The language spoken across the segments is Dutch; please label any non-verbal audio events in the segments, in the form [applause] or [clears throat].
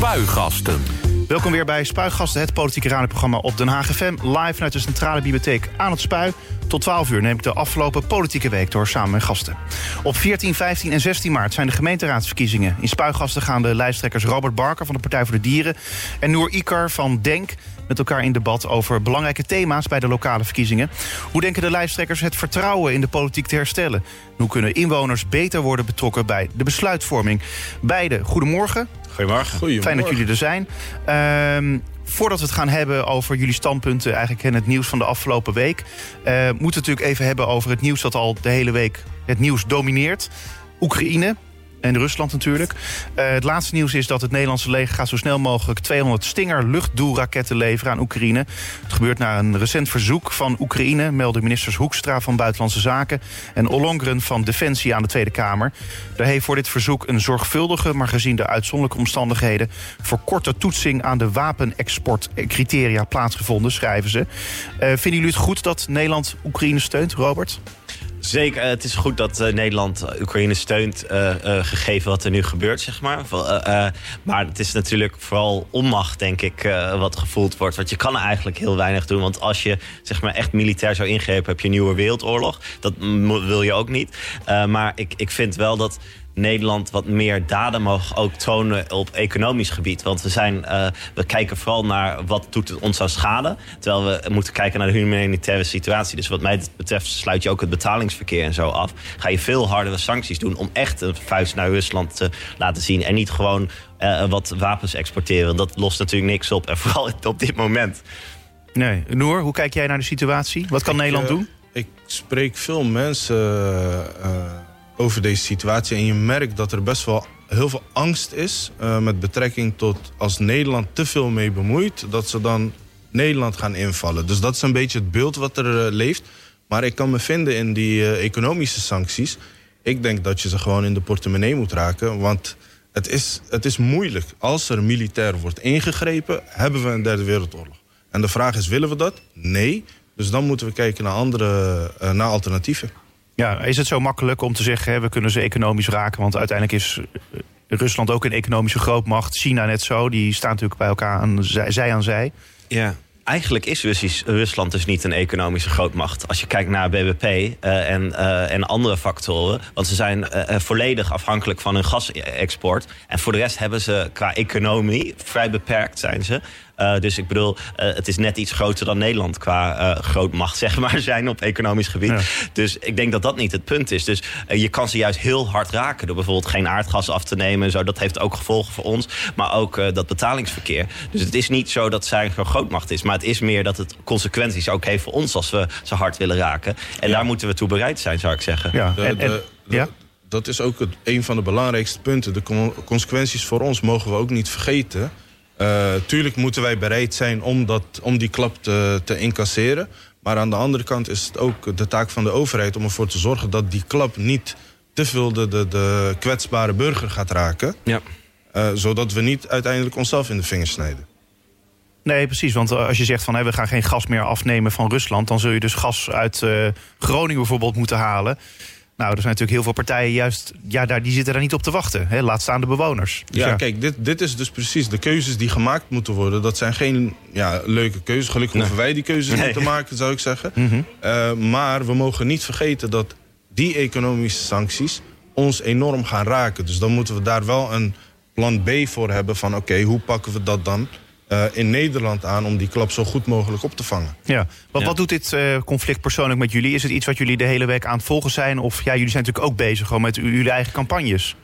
Spuigasten. Welkom weer bij Spuigasten, het politieke radioprogramma op Den Haag FM. Live vanuit de Centrale Bibliotheek aan het Spui. Tot 12 uur neem ik de afgelopen politieke week door samen met gasten. Op 14, 15 en 16 maart zijn de gemeenteraadsverkiezingen. In Spuigasten gaan de lijsttrekkers Robert Barker van de Partij voor de Dieren... en Noor Ikar van DENK met elkaar in debat over belangrijke thema's bij de lokale verkiezingen. Hoe denken de lijsttrekkers het vertrouwen in de politiek te herstellen? Hoe kunnen inwoners beter worden betrokken bij de besluitvorming? Beide, goedemorgen. Goedemorgen. Goedemorgen. Fijn dat jullie er zijn. Ehm, voordat we het gaan hebben over jullie standpunten eigenlijk en het nieuws van de afgelopen week... Uh, moeten we het natuurlijk even hebben over het nieuws dat al de hele week het nieuws domineert. Oekraïne, en Rusland natuurlijk. Uh, het laatste nieuws is dat het Nederlandse leger gaat zo snel mogelijk 200 Stinger luchtdoelraketten leveren aan Oekraïne. Het gebeurt na een recent verzoek van Oekraïne, melden ministers Hoekstra van Buitenlandse Zaken en Ollongren van Defensie aan de Tweede Kamer. Daar heeft voor dit verzoek een zorgvuldige, maar gezien de uitzonderlijke omstandigheden, voor korte toetsing aan de wapenexportcriteria plaatsgevonden, schrijven ze. Uh, vinden jullie het goed dat Nederland Oekraïne steunt, Robert? Zeker, het is goed dat uh, Nederland Oekraïne steunt, gegeven wat er nu gebeurt, zeg maar. maar het is natuurlijk vooral onmacht, denk ik, wat gevoeld wordt. Want je kan eigenlijk heel weinig doen. Want als je zeg maar, echt militair zou ingrepen, heb je een nieuwe wereldoorlog. Dat wil je ook niet. maar ik, ik vind wel dat Nederland wat meer daden mogen ook tonen op economisch gebied. Want we, zijn, uh, we kijken vooral naar wat doet het ons zou schaden. Terwijl we moeten kijken naar de humanitaire situatie. Dus wat mij betreft sluit je ook het betalingsverkeer en zo af. Ga je veel hardere sancties doen om echt een vuist naar Rusland te laten zien. En niet gewoon uh, wat wapens exporteren. Dat lost natuurlijk niks op. En [laughs] vooral op dit moment. Nee. Noor, hoe kijk jij naar de situatie? Wat kan ik, Nederland uh, doen? Ik spreek veel mensen over deze situatie. En je merkt dat er best wel heel veel angst is uh, met betrekking tot als Nederland te veel mee bemoeit, dat ze dan Nederland gaan invallen. Dus dat is een beetje het beeld wat er uh, leeft. Maar ik kan me vinden in die uh, economische sancties. Ik denk dat je ze gewoon in de portemonnee moet raken. Want het is, het is moeilijk. Als er militair wordt ingegrepen, hebben we een derde wereldoorlog. En de vraag is, willen we dat? Nee. Dus dan moeten we kijken naar andere naar alternatieven. Ja, is het zo makkelijk om te zeggen, hè, we kunnen ze economisch raken? Want uiteindelijk is Rusland ook een economische grootmacht. China net zo, die staan natuurlijk bij elkaar aan zij, aan zij. Ja, eigenlijk is Rusland dus niet een economische grootmacht. Als je kijkt naar BBP uh, en, uh, en andere factoren. Want ze zijn volledig afhankelijk van hun gasexport. En voor de rest hebben ze qua economie vrij beperkt zijn ze. Uh, dus ik bedoel, uh, het is net iets groter dan Nederland qua uh, grootmacht, [laughs] zeg maar, zijn op economisch gebied. Ja. Dus ik denk dat dat niet het punt is. Dus je kan ze juist heel hard raken door bijvoorbeeld geen aardgas af te nemen en zo. Dat heeft ook gevolgen voor ons, maar ook dat betalingsverkeer. Dus het is niet zo dat zij een grootmacht is, maar het is meer dat het consequenties ook heeft voor ons als we ze hard willen raken. En ja. daar moeten we toe bereid zijn, zou ik zeggen. Ja. De, de, de, ja? Dat is ook het, een van de belangrijkste punten. De consequenties voor ons mogen we ook niet vergeten. Uh, tuurlijk moeten wij bereid zijn om, dat, om die klap te, te incasseren. Maar aan de andere kant is het ook de taak van de overheid om ervoor te zorgen dat die klap niet te veel de, de, de kwetsbare burger gaat raken. Ja. Uh, zodat we niet uiteindelijk onszelf in de vingers snijden. Nee, precies. Want als je zegt van hey, we gaan geen gas meer afnemen van Rusland, dan zul je dus gas uit uh, Groningen bijvoorbeeld moeten halen. Nou, er zijn natuurlijk heel veel partijen juist, ja, daar, die zitten daar niet op te wachten. Hè? Laat staan de bewoners. Dus ja, ja, kijk, dit, dit is dus precies de keuzes die gemaakt moeten worden. Dat zijn geen ja, leuke keuzes. Gelukkig hoeven wij die keuzes nee. niet te maken, zou ik zeggen. Mm -hmm. uh, maar we mogen niet vergeten dat die economische sancties ons enorm gaan raken. Dus dan moeten we daar wel een plan B voor hebben van... oké, okay, hoe pakken we dat dan uh, in Nederland aan om die klap zo goed mogelijk op te vangen. Ja, wat, ja. wat doet dit uh, conflict persoonlijk met jullie? Is het iets wat jullie de hele week aan het volgen zijn? Of ja, jullie zijn natuurlijk ook bezig gewoon met jullie eigen campagnes.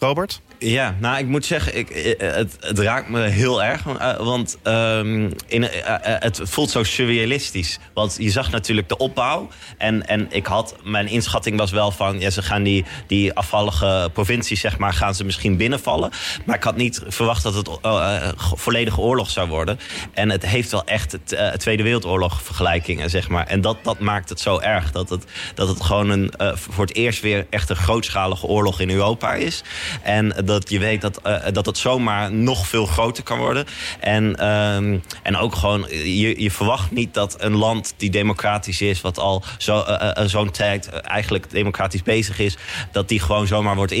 Robert? Ja, nou, ik moet zeggen, ik, het, het raakt me heel erg. Want um, in, het voelt zo surrealistisch. Want je zag natuurlijk de opbouw. En, en ik had, mijn inschatting was wel van... Ja, ze gaan die, die afvallige provincies, zeg maar, gaan ze misschien binnenvallen. Maar ik had niet verwacht dat het uh, volledige oorlog zou worden. En het heeft wel echt het, Tweede Wereldoorlog vergelijkingen, zeg maar. En dat, dat maakt het zo erg. Dat het, dat het gewoon een, voor het eerst weer echt een grootschalige oorlog in Europa is. En dat je weet dat, uh, dat het zomaar nog veel groter kan worden. En, ehm, en ook gewoon, je, je verwacht niet dat een land die democratisch is, wat al zo, zo'n tijd eigenlijk democratisch bezig is, dat die gewoon zomaar wordt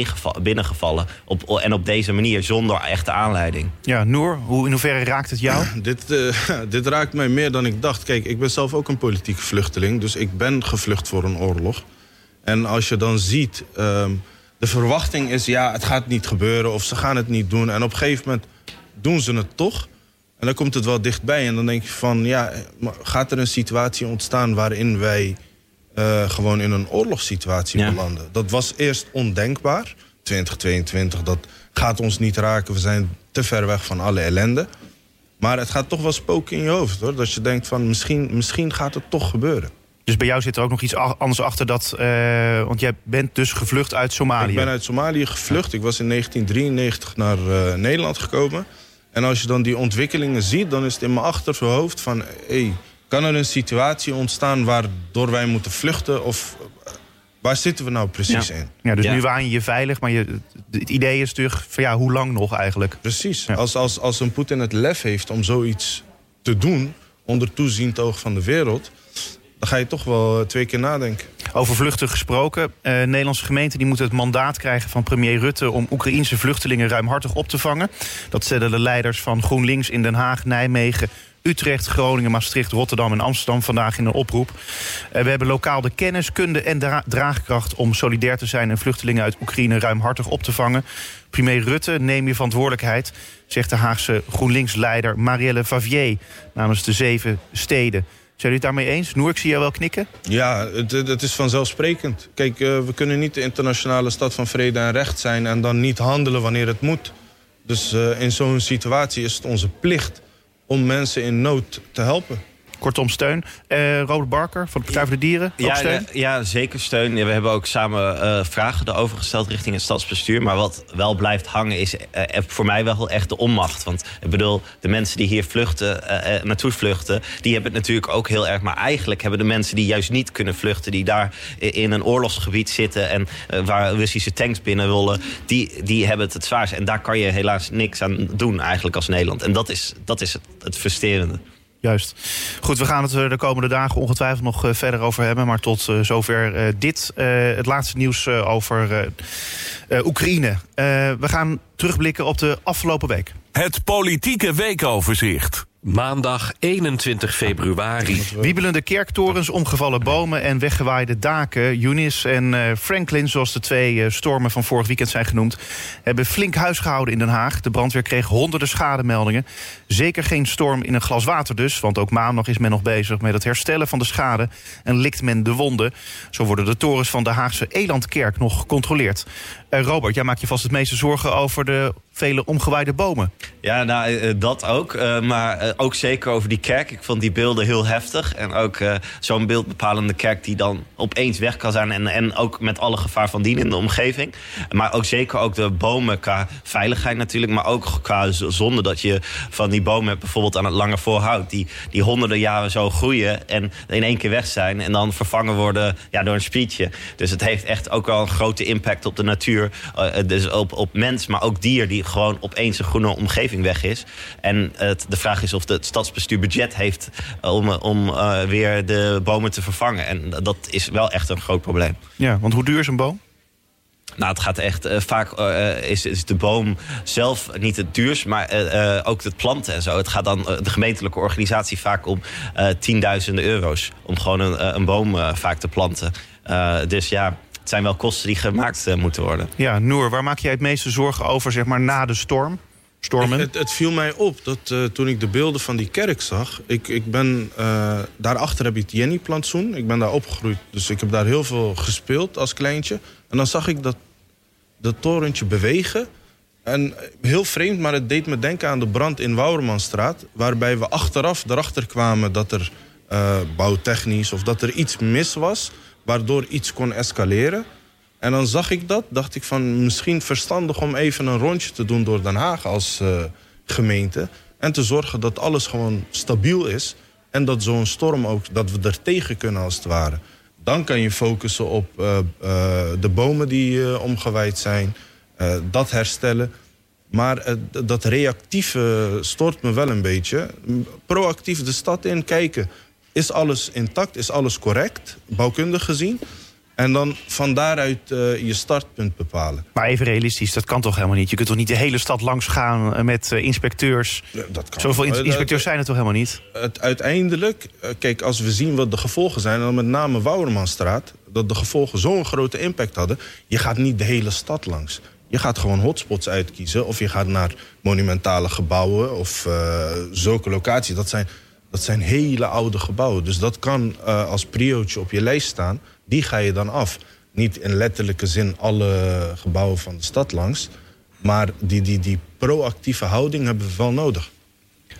binnengevallen. Op, en op deze manier, zonder echte aanleiding. Ja, Noor, hoe, in hoeverre raakt het jou? [clears throat] dit, [laughs] dit raakt mij meer dan ik dacht. Kijk, ik ben zelf ook een politieke vluchteling, dus ik ben gevlucht voor een oorlog. En als je dan ziet, ehm, de verwachting is, ja, het gaat niet gebeuren of ze gaan het niet doen. En op een gegeven moment doen ze het toch. En dan komt het wel dichtbij. En dan denk je van, ja, gaat er een situatie ontstaan waarin wij uh, gewoon in een oorlogssituatie belanden? Dat was eerst ondenkbaar. 2022, dat gaat ons niet raken. We zijn te ver weg van alle ellende. Maar het gaat toch wel spoken in je hoofd, hoor. Dat je denkt van, misschien, misschien gaat het toch gebeuren. Dus bij jou zit er ook nog iets anders achter dat... Uh, want jij bent dus gevlucht uit Somalië. Ik ben uit Somalië gevlucht. Ik was in 1993 naar uh, Nederland gekomen. En als je dan die ontwikkelingen ziet... dan is het in mijn achterhoofd van... Hey, kan er een situatie ontstaan waardoor wij moeten vluchten? Of uh, waar zitten we nou precies in? Ja, dus nu waan je je veilig, maar je, het idee is terug van ja, hoe lang nog eigenlijk? Precies. Als, als, als een Poetin het lef heeft om zoiets te doen... onder toeziend oog van de wereld dan ga je toch wel eh, twee keer nadenken. Over vluchten gesproken. Uh, Nederlandse gemeenten die moeten het mandaat krijgen van premier Rutte... om Oekraïense vluchtelingen ruimhartig op te vangen. Dat stellen de leiders van GroenLinks in Den Haag, Nijmegen... Utrecht, Groningen, Maastricht, Rotterdam en Amsterdam vandaag in een oproep. Uh, we hebben lokaal de kennis, kunde en draagkracht om solidair te zijn... en vluchtelingen uit Oekraïne ruimhartig op te vangen. Premier Rutte, neem je verantwoordelijkheid, zegt de Haagse GroenLinks-leider Marielle Favier... namens de zeven steden. Zijn jullie het daarmee eens? Noer, ik zie jou wel knikken. Ja, het, het is vanzelfsprekend. Kijk, uh, we kunnen niet de internationale stad van vrede en recht zijn... en dan niet handelen wanneer het moet. Dus uh, in zo'n situatie is het onze plicht om mensen in nood te helpen. Kortom, steun. Uh, Robert Barker van de Partij voor de Dieren, ja, steun? Ja, zeker steun. we hebben ook samen uh, vragen erover gesteld richting het stadsbestuur. Maar wat wel blijft hangen is uh, voor mij wel echt de onmacht. Want ik bedoel, de mensen die hier vluchten, naartoe vluchten... die hebben het natuurlijk ook heel erg. Maar eigenlijk hebben de mensen die juist niet kunnen vluchten... die daar in een oorlogsgebied zitten... en waar Russische tanks binnen willen... Die, die hebben het het zwaarst. En daar kan je helaas niks aan doen eigenlijk als Nederland. En dat is, dat is het, het frustrerende. Juist. Goed, we gaan het er de komende dagen ongetwijfeld nog eh, verder over hebben. Maar tot uh, zover dit. Het laatste nieuws over Oekraïne. we gaan terugblikken op de afgelopen week. Het politieke weekoverzicht. Maandag 21 februari. Wiebelende kerktorens, omgevallen bomen en weggewaaide daken. Eunice en uh, Franklin, zoals de twee uh, stormen van vorig weekend zijn genoemd... hebben flink huis gehouden in Den Haag. De brandweer kreeg honderden schademeldingen. Zeker geen storm in een glas water dus... want ook maandag is men nog bezig met het herstellen van de schade... en likt men de wonden. Zo worden de torens van de Haagse Elandkerk nog gecontroleerd. Uh, Robert, jij maakt je vast het meeste zorgen over de vele omgewaaide bomen. Ja, nou, eh, dat ook. Maar ook zeker over die kerk. Ik vond die beelden heel heftig. En ook zo'n beeldbepalende kerk die dan opeens weg kan zijn. En, en ook met alle gevaar van dien in de omgeving. Maar ook zeker ook de bomen qua veiligheid natuurlijk. Maar ook qua zonde dat je van die bomen bijvoorbeeld aan het lange voorhout. Die, die honderden jaren zo groeien en in één keer weg zijn. En dan vervangen worden ja, door een sprietje. Dus het heeft echt ook wel een grote impact op de natuur. dus op, op mens, maar ook dier die gewoon opeens een groene omgeving weg is. En het, de vraag is of het stadsbestuur budget heeft om, om uh, weer de bomen te vervangen. En dat is wel echt een groot probleem. Ja, want hoe duur is een boom? Nou, het gaat echt uh, vaak uh, is, is de boom zelf niet het duurst, maar uh, ook het planten en zo. Het gaat dan de gemeentelijke organisatie vaak om tienduizenden euro's om gewoon een, een boom vaak te planten. dus ja, het zijn wel kosten die gemaakt moeten worden. Ja, Noor, waar maak jij het meeste zorgen over, zeg maar, na de storm? Stormen? het, het, viel mij op dat uh, toen ik de beelden van die kerk zag... Ik, ik ben, uh, daarachter heb je het Jenny-plantsoen. Ik ben daar opgegroeid, dus ik heb daar heel veel gespeeld als kleintje. En dan zag ik dat, dat torentje bewegen... En heel vreemd, maar het deed me denken aan de brand in Wouwermanstraat... waarbij we achteraf erachter kwamen dat er uh, bouwtechnisch... of dat er iets mis was waardoor iets kon escaleren. En dan zag ik dat, dacht ik van misschien verstandig om even een rondje te doen door Den Haag als uh, gemeente. En te zorgen dat alles gewoon stabiel is. En dat zo'n storm ook, dat we er tegen kunnen als het ware. Dan kan je focussen op uh, uh, de bomen die omgewaaid zijn. eh, dat herstellen. Maar eh, dat reactieve stoort me wel een beetje. Proactief de stad in kijken. Is alles intact? Is alles correct? Bouwkundig gezien? En dan van daaruit eh, je startpunt bepalen. Maar even realistisch, dat kan toch helemaal niet? Je kunt toch niet de hele stad langs gaan eh, met eh, inspecteurs? Ja, dat kan. Zoveel in- inspecteurs zijn er toch helemaal niet? het, uiteindelijk, kijk, als we zien wat de gevolgen zijn... en dan met name Wouwermanstraat... dat de gevolgen zo'n grote impact hadden... je gaat niet de hele stad langs. Je gaat gewoon hotspots uitkiezen... of je gaat naar monumentale gebouwen of zulke locaties. Dat zijn, dat zijn hele oude gebouwen. Dus dat kan als priootje op je lijst staan. Die ga je dan af. Niet in letterlijke zin alle gebouwen van de stad langs... maar die, die, die proactieve houding hebben we wel nodig.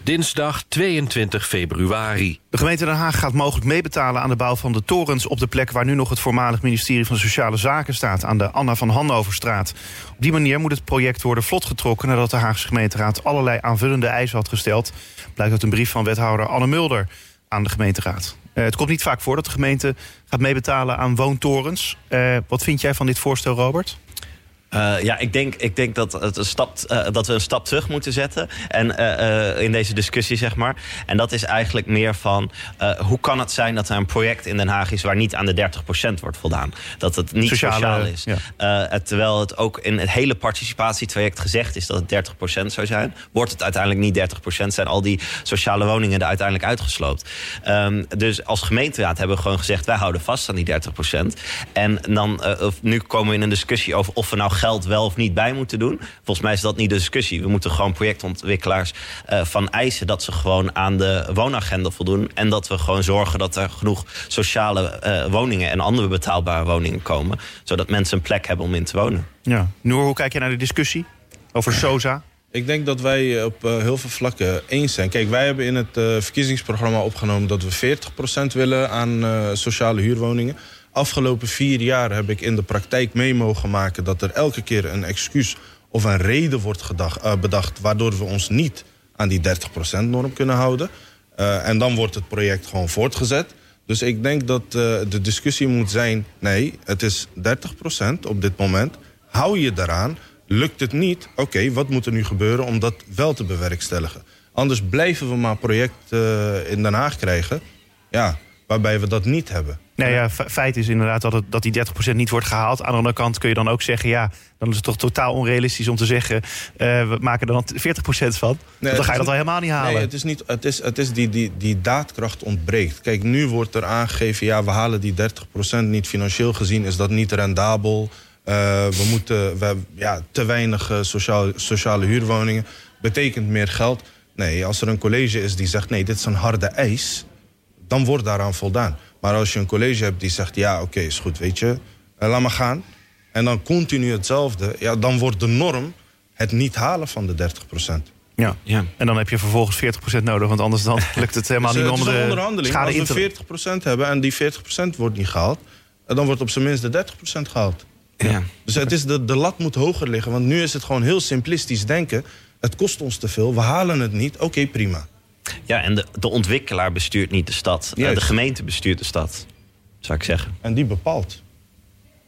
Dinsdag 22 februari. De gemeente Den Haag gaat mogelijk meebetalen aan de bouw van de torens op de plek waar nu nog het voormalig ministerie van Sociale Zaken staat, aan de Anna van Hannoverstraat. Op die manier moet het project worden vlotgetrokken nadat de Haagse gemeenteraad allerlei aanvullende eisen had gesteld. Blijkt uit een brief van wethouder Anne Mulder aan de gemeenteraad. Eh, het komt niet vaak voor dat de gemeente gaat meebetalen aan woontorens. Eh, wat vind jij van dit voorstel, Robert? Eh, ja, ik denk, ik denk dat, het een stap, eh, dat we een stap terug moeten zetten en, eh, in deze discussie, zeg maar. En dat is eigenlijk meer van hoe kan het zijn dat er een project in Den Haag is waar niet aan de 30% wordt voldaan? Dat het niet Sociale, sociaal is. ja. Het- terwijl het ook in het hele participatietraject gezegd is dat het 30% zou zijn, wordt het uiteindelijk niet 30%. Zijn al die sociale woningen er uiteindelijk uitgesloopt. Ehm, dus als gemeenteraad hebben we gewoon gezegd: wij houden vast aan die 30%. En dan, nu komen we in een discussie over of we nou geld wel of niet bij moeten doen. Volgens mij is dat niet de discussie. We moeten gewoon projectontwikkelaars eh, van eisen dat ze gewoon aan de woonagenda voldoen. En dat we gewoon zorgen dat er genoeg sociale eh, woningen en andere betaalbare woningen komen. Zodat mensen een plek hebben om in te wonen. Ja. Noor, hoe kijk je naar de discussie over SOZA? Ik denk dat wij op eh, heel veel vlakken eens zijn. Kijk, wij hebben in het eh, verkiezingsprogramma opgenomen dat we 40% willen aan eh, sociale huurwoningen. Afgelopen vier jaar heb ik in de praktijk mee mogen maken dat er elke keer een excuus of een reden wordt eh, bedacht waardoor we ons niet aan die 30% norm kunnen houden. Eh, en dan wordt het project gewoon voortgezet. Dus ik denk dat eh, de discussie moet zijn: nee, het is 30% op dit moment. Hou je daaraan. Lukt het niet? Oké, wat moet er nu gebeuren om dat wel te bewerkstelligen? Anders blijven we maar projecten in Den Haag krijgen. Ja, waarbij we dat niet hebben. Nee, ja, fe- feit is inderdaad dat, het, dat die 30% niet wordt gehaald. Aan de andere kant kun je dan ook zeggen... ja, dan is het toch totaal onrealistisch om te zeggen... eh, we maken er dan 40% van. Want dan ga je dat wel helemaal niet halen. Nee, het is, niet, het is, het is die, die, die daadkracht ontbreekt. Kijk, nu wordt er aangegeven... ja, we halen die 30% niet financieel gezien. Is dat niet rendabel? Eh, we moeten we, ja, te weinig eh, sociaal, sociale huurwoningen. Betekent meer geld. Nee, als er een college is die zegt... nee, dit is een harde eis... dan wordt daaraan voldaan. Maar als je een college hebt die zegt... ja, oké, is goed, weet je, eh, laat maar gaan... en dan continu hetzelfde... Ja, dan wordt de norm het niet halen van de 30%. Ja. Ja. En dan heb je vervolgens 40% nodig, want anders dan [laughs] lukt het helemaal Dus, niet eh, om het is een de onderhandeling. Als we 40% hebben en die 40% wordt niet gehaald... eh, dan wordt op zijn minst de 30% gehaald. Ja. Dus het is de, de lat moet hoger liggen. Want nu is het gewoon heel simplistisch denken. Het kost ons te veel, we halen het niet. Oké, prima. Ja, en de, de ontwikkelaar bestuurt niet de stad. Eh, Juist. de gemeente bestuurt de stad, zou ik zeggen. En die bepaalt.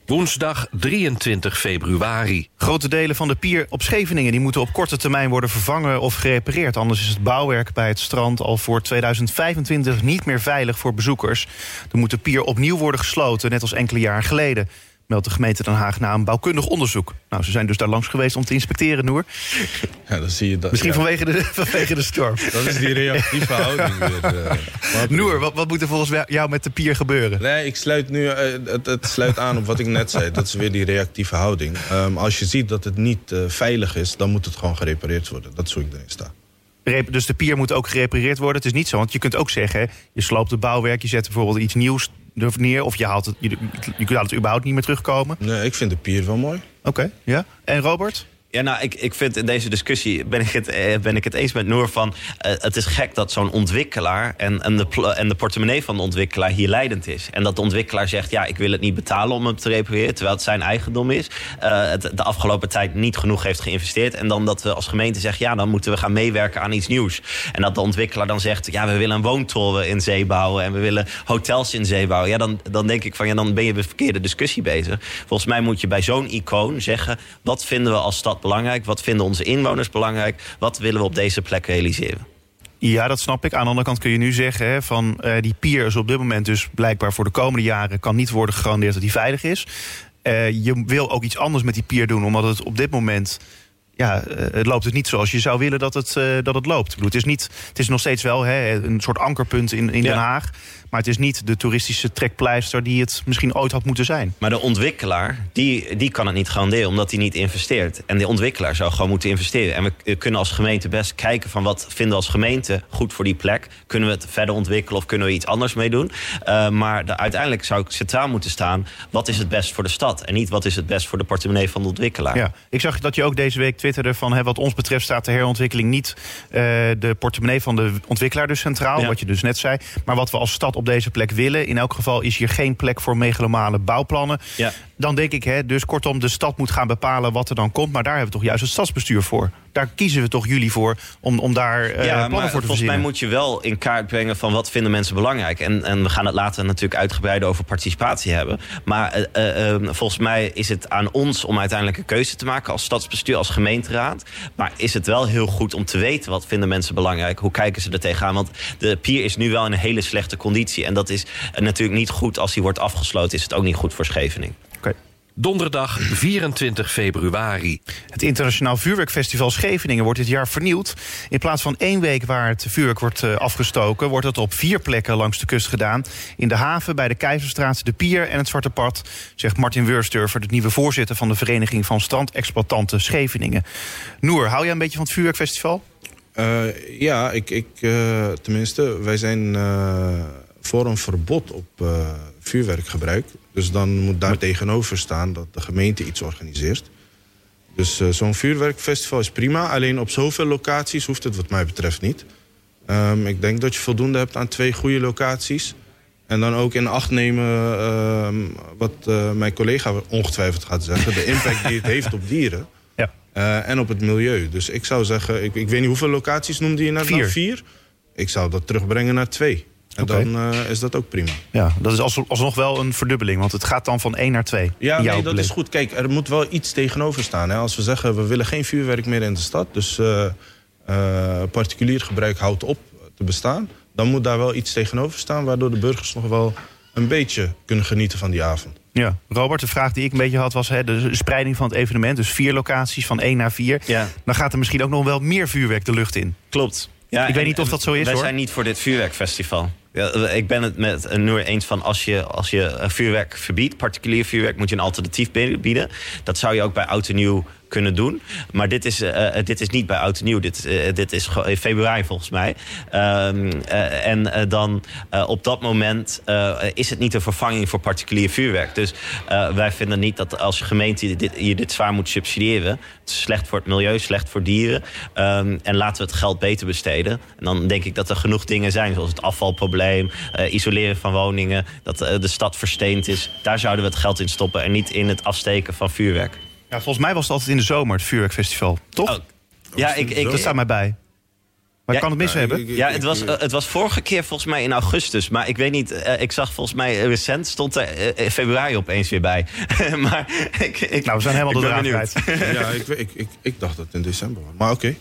Woensdag 23 februari. Grote delen van de pier op Scheveningen die moeten op korte termijn worden vervangen of gerepareerd. Anders is het bouwwerk bij het strand al voor 2025 niet meer veilig voor bezoekers. Dan moet de pier opnieuw worden gesloten, net als enkele jaren geleden. Meldt de gemeente Den Haag na een bouwkundig onderzoek. Nou, ze zijn dus daar langs geweest om te inspecteren, Noer. Ja, dan zie je dat. Misschien ja, vanwege, de, [laughs] vanwege de storm. Dat is die reactieve houding weer. eh. [laughs] Maar- Noer, wat, wat moet er volgens jou met de pier gebeuren? Nee, ik sluit nu, eh, het, het sluit aan op wat ik net zei. Dat is weer die reactieve houding. Ehm, als je ziet dat het niet eh, veilig is, dan moet het gewoon gerepareerd worden. Dat is hoe ik erin sta. Dus de pier moet ook gerepareerd worden. Het is niet zo, want je kunt ook zeggen... je sloopt het bouwwerk, je zet bijvoorbeeld iets nieuws er neer... of je, haalt het, je, je kunt het überhaupt niet meer terugkomen. Nee, ik vind de pier wel mooi. Oké, ja. En Robert? Ja, nou, ik, ik vind in deze discussie ben ik het, eh, ben ik het eens met Noor van... eh, het is gek dat zo'n ontwikkelaar en, en, de, en de portemonnee van de ontwikkelaar hier leidend is. En dat de ontwikkelaar zegt, ja, ik wil het niet betalen om hem te repareren... terwijl het zijn eigendom is. eh, het de afgelopen tijd niet genoeg heeft geïnvesteerd. En dan dat we als gemeente zeggen, ja, dan moeten we gaan meewerken aan iets nieuws. En dat de ontwikkelaar dan zegt, ja, we willen een woontoren in zee bouwen... en we willen hotels in zee bouwen. Ja, dan, dan denk ik van, ja, dan ben je met verkeerde discussie bezig. Volgens mij moet je bij zo'n icoon zeggen... wat vinden we als stad belangrijk? Wat vinden onze inwoners belangrijk? Wat willen we op deze plek realiseren? Ja, dat snap ik. Aan de andere kant kun je nu zeggen van eh, die pier is op dit moment dus blijkbaar voor de komende jaren kan niet worden gegarandeerd dat die veilig is. Eh, je wil ook iets anders met die pier doen, omdat het op dit moment ja, eh, het loopt het niet zoals je zou willen dat het, eh, dat het loopt. Ik bedoel, het, is niet, het is nog steeds wel hè, een soort ankerpunt in, in Den. Haag. Maar het is niet de toeristische trekpleister die het misschien ooit had moeten zijn. Maar de ontwikkelaar, die, die kan het niet garanderen omdat hij niet investeert. En de ontwikkelaar zou gewoon moeten investeren. En we kunnen als gemeente best kijken van wat vinden we als gemeente goed voor die plek. Kunnen we het verder ontwikkelen of kunnen we iets anders mee doen? Eh, maar de, uiteindelijk zou ik centraal moeten staan. Wat is het best voor de stad? En niet wat is het best voor de portemonnee van de ontwikkelaar. Ja, ik zag dat je ook deze week twitterde van hè, wat ons betreft staat de herontwikkeling niet eh, de portemonnee van de ontwikkelaar dus centraal, Ja. wat je dus net zei. Maar wat we als stad op deze plek willen, in elk geval is hier geen plek voor megalomane bouwplannen. Ja. Dan denk ik, hè, dus kortom, de stad moet gaan bepalen wat er dan komt. Maar daar hebben we toch juist het stadsbestuur voor. Daar kiezen we toch jullie voor om, om daar eh, ja, plannen maar voor te volgens mij verzinnen. moet je wel in kaart brengen van wat vinden mensen belangrijk. En, en we gaan het later natuurlijk uitgebreid over participatie hebben. Maar eh, eh, volgens mij is het aan ons om uiteindelijk een keuze te maken als stadsbestuur, als gemeenteraad. Maar is het wel heel goed om te weten wat vinden mensen belangrijk? Hoe kijken ze er tegenaan? Want de pier is nu wel in een hele slechte conditie. En dat is natuurlijk niet goed als die wordt afgesloten. Is het ook niet goed voor Scheveningen. Donderdag 24 februari. Het Internationaal Vuurwerkfestival Scheveningen wordt dit jaar vernieuwd. In plaats van één week waar het vuurwerk wordt eh, afgestoken... wordt het op vier plekken langs de kust gedaan. In de haven, bij de Keizerstraat, de Pier en het Zwarte Pad... zegt Martin Wursturfer, de nieuwe voorzitter... van de Vereniging van Strandexploitanten Scheveningen. Noer, hou jij een beetje van het vuurwerkfestival? Eh, ja, ik, ik, eh, tenminste, wij zijn eh, voor een verbod op eh, vuurwerkgebruik. Dus dan moet daar tegenover staan dat de gemeente iets organiseert. Dus eh, zo'n vuurwerkfestival is prima. Alleen op zoveel locaties hoeft het wat mij betreft niet. Ehm, ik denk dat je voldoende hebt aan twee goede locaties. En dan ook in acht nemen ehm, wat eh, mijn collega ongetwijfeld gaat zeggen. De impact die het heeft op dieren. [laughs] Ja. Eh, en op het milieu. Dus ik zou zeggen, ik, ik weet niet hoeveel locaties noemde je net? Vier. Nou, vier. Ik zou dat terugbrengen naar twee. En dan eh, is dat ook prima. Ja, dat is als, alsnog wel een verdubbeling, want het gaat dan van één naar twee. Ja, in jouw nee, dat is goed. Kijk, er moet wel iets tegenover staan. Hè. Als we zeggen, we willen geen vuurwerk meer in de stad... dus eh, eh, particulier gebruik houdt op te bestaan... dan moet daar wel iets tegenover staan... waardoor de burgers nog wel een beetje kunnen genieten van die avond. Ja, Robert, de vraag die ik een beetje had was hè, de spreiding van het evenement. Dus vier locaties van één naar vier. Ja. Dan gaat er misschien ook nog wel meer vuurwerk de lucht in. Klopt. Ja, Ik weet en- niet of dat zo is, Wij hoor. zijn niet voor dit vuurwerkfestival. Ja, ik ben het met eh, Noor eens van als je, als je eh, vuurwerk verbiedt, particulier vuurwerk, moet je een alternatief bieden. Dat zou je ook bij oud en nieuw kunnen doen. Maar dit is, eh, eh, dit is niet bij oud en nieuw. Dit, eh, dit is in februari volgens mij. Ehm, eh, en dan op dat moment is het niet een vervanging voor particulier vuurwerk. Dus wij vinden niet dat als gemeente dit, je dit zwaar moet subsidiëren. Het is slecht voor het milieu, slecht voor dieren. Ehm, en laten we het geld beter besteden. En dan denk ik dat er genoeg dingen zijn, zoals het afvalprobleem, isoleren van woningen, dat de stad versteend is. Daar zouden we het geld in stoppen en niet in het afsteken van vuurwerk. Ja, volgens mij was het altijd in de zomer, het vuurwerkfestival. Toch? Oh, Ja, ik, ik, Dat staat mij bij. Maar Ja, ik kan het mis ja, hebben. ik- ik- Ja, het was, het was vorige keer volgens mij in augustus. Maar ik weet niet, eh, ik zag volgens mij eh, recent stond er eh, februari opeens weer bij. [laughs] maar ik, ik, Nou, we zijn helemaal ik de. Ja, ik, ik, ik, ik dacht dat het in december was. Maar oké.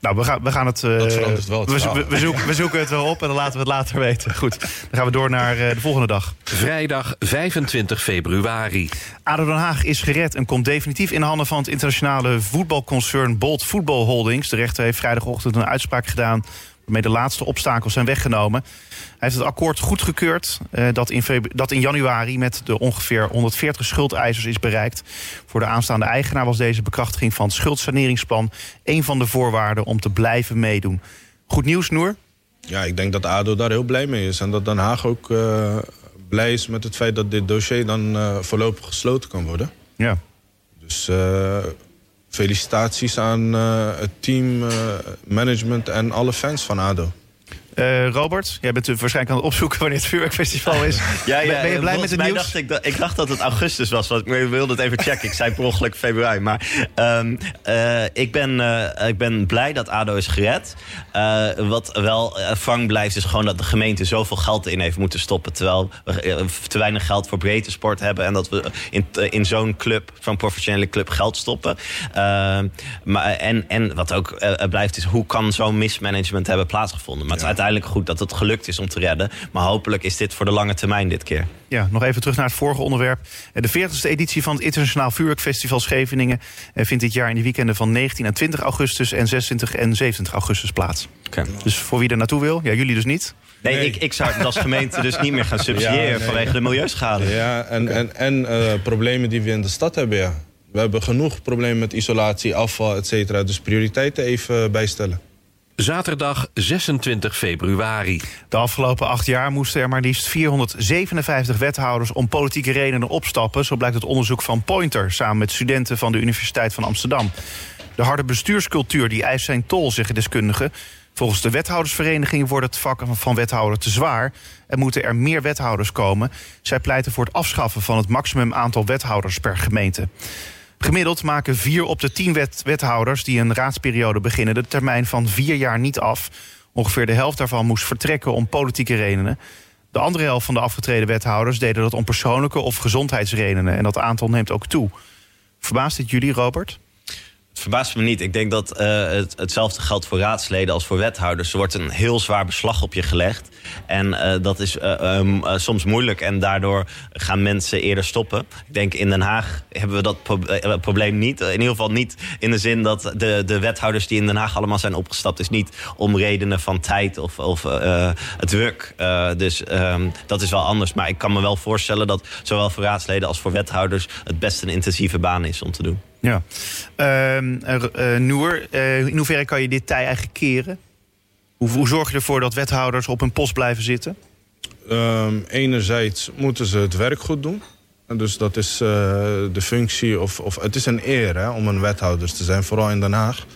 Nou, we gaan, we gaan het... eh, Dat verandert wel het we, verhaal. we, we zoeken, we zoeken het wel op en dan laten we het later weten. Goed, dan gaan we door naar eh, de volgende dag. Vrijdag 25 februari. ADO Den Haag is gered en komt definitief in handen van het internationale voetbalconcern Bolt Football Holdings. De rechter heeft vrijdagochtend een uitspraak gedaan waarmee de laatste obstakels zijn weggenomen. Hij heeft het akkoord goedgekeurd eh, dat, in dat in januari met de ongeveer 140 schuldeisers is bereikt. Voor de aanstaande eigenaar was deze bekrachtiging van het schuldsaneringsplan een van de voorwaarden om te blijven meedoen. Goed nieuws, Noer? Ja, ik denk dat ADO daar heel blij mee is. En dat Den Haag ook eh, blij is met het feit dat dit dossier dan eh, voorlopig gesloten kan worden. Ja. Dus eh, felicitaties aan eh, het team, eh, management en alle fans van ADO. Eh, Robert, jij bent waarschijnlijk aan het opzoeken wanneer het vuurwerkfestival is. [laughs] Ja, ben, ben je blij met het nieuws? Dacht ik, dat, ik dacht dat het augustus was, want ik wilde het even checken. Ik zei per ongeluk februari. Maar um, uh, ik, ben, uh, ik ben blij dat ADO is gered. Wat wel vang blijft is gewoon dat de gemeente zoveel geld in heeft moeten stoppen. Terwijl we te weinig geld voor breedte sport hebben. En dat we in, in zo'n club, zo'n professionele club, geld stoppen. Ehm, maar, en, en wat ook blijft is hoe kan zo'n mismanagement hebben plaatsgevonden. Maar het uiteindelijk goed dat het gelukt is om te redden. Maar hopelijk is dit voor de lange termijn dit keer. Ja, nog even terug naar het vorige onderwerp. De 40ste editie van het Internationaal Vuurwerkfestival Scheveningen... vindt dit jaar in de weekenden van 19 en 20 augustus... en 26 en 27 augustus plaats. Okay. Dus voor wie er naartoe wil, ja, jullie dus niet... Nee, nee. Ik, ik zou het als gemeente dus niet meer gaan subsidiëren... Ja, nee. vanwege de milieuschade. Ja, en, en, en uh, problemen die we in de stad hebben, ja. We hebben genoeg problemen met isolatie, afval, et cetera. Dus prioriteiten even bijstellen. Zaterdag 26 februari. De afgelopen acht jaar moesten er maar liefst 457 wethouders om politieke redenen opstappen. Zo blijkt het onderzoek van Pointer samen met studenten van de Universiteit van Amsterdam. De harde bestuurscultuur die eist zijn tol, zeggen deskundigen. Volgens de wethoudersvereniging wordt het vak van wethouder te zwaar en moeten er meer wethouders komen. Zij pleiten voor het afschaffen van het maximum aantal wethouders per gemeente. Gemiddeld maken vier op de tien wet wethouders die een raadsperiode beginnen de termijn van vier jaar niet af. Ongeveer de helft daarvan moest vertrekken om politieke redenen. De andere helft van de afgetreden wethouders deden dat om persoonlijke of gezondheidsredenen. En dat aantal neemt ook toe. Verbaast dit jullie, Robert? Het verbaast me niet. Ik denk dat uh, het, hetzelfde geldt voor raadsleden als voor wethouders. Er wordt een heel zwaar beslag op je gelegd. En uh, dat is uh, um, soms moeilijk. En daardoor gaan mensen eerder stoppen. Ik denk in Den Haag hebben we dat pro probleem niet. In ieder geval niet in de zin dat de, de wethouders die in Den Haag allemaal zijn opgestapt... is niet om redenen van tijd of, of druk. dus um, dat is wel anders. Maar ik kan me wel voorstellen dat zowel voor raadsleden als voor wethouders... het best een intensieve baan is om te doen. Ja. Uh, uh, Noer, uh, in hoeverre kan je dit tij eigenlijk keren? Hoe, zorg je ervoor dat wethouders op hun post blijven zitten? Um, enerzijds moeten ze het werk goed doen. En dus dat is uh, de functie, of, of het is een eer hè, om een wethouder te zijn, vooral in Den Haag.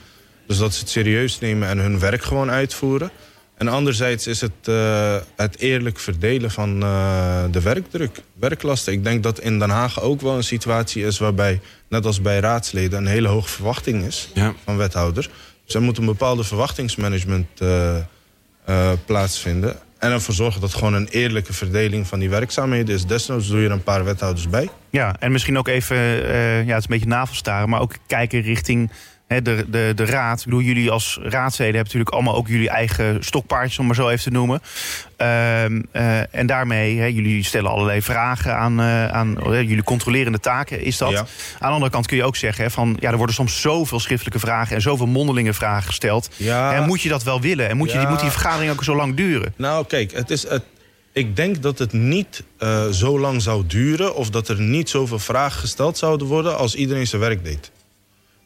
Dus dat ze het serieus nemen en hun werk gewoon uitvoeren. En anderzijds is het uh, het eerlijk verdelen van uh, de werkdruk, werklasten. Ik denk dat in Den Haag ook wel een situatie is waarbij, net als bij raadsleden, een hele hoge verwachting is ja. van wethouders. Dus er moet een bepaalde verwachtingsmanagement uh, plaatsvinden. En ervoor zorgen dat gewoon een eerlijke verdeling van die werkzaamheden is. Desnoods doe je er een paar wethouders bij. Ja, en misschien ook even, ja, het is een beetje navelstaren, maar ook kijken richting de, de, de raad. Ik bedoel, jullie als raadsleden hebben natuurlijk allemaal ook jullie eigen stokpaardjes, om maar zo even te noemen. Uh, uh, en daarmee, he, jullie stellen allerlei vragen aan, uh, aan jullie controlerende taken, is dat. Ja. Aan de andere kant kun je ook zeggen, he, van ja, er worden soms zoveel schriftelijke vragen en zoveel mondelinge vragen gesteld. Ja. En moet je dat wel willen? En moet, je, moet die vergadering ook zo lang duren? Nou, kijk, het is het, ik denk dat het niet eh, zo lang zou duren... of dat er niet zoveel vragen gesteld zouden worden... als iedereen zijn werk deed.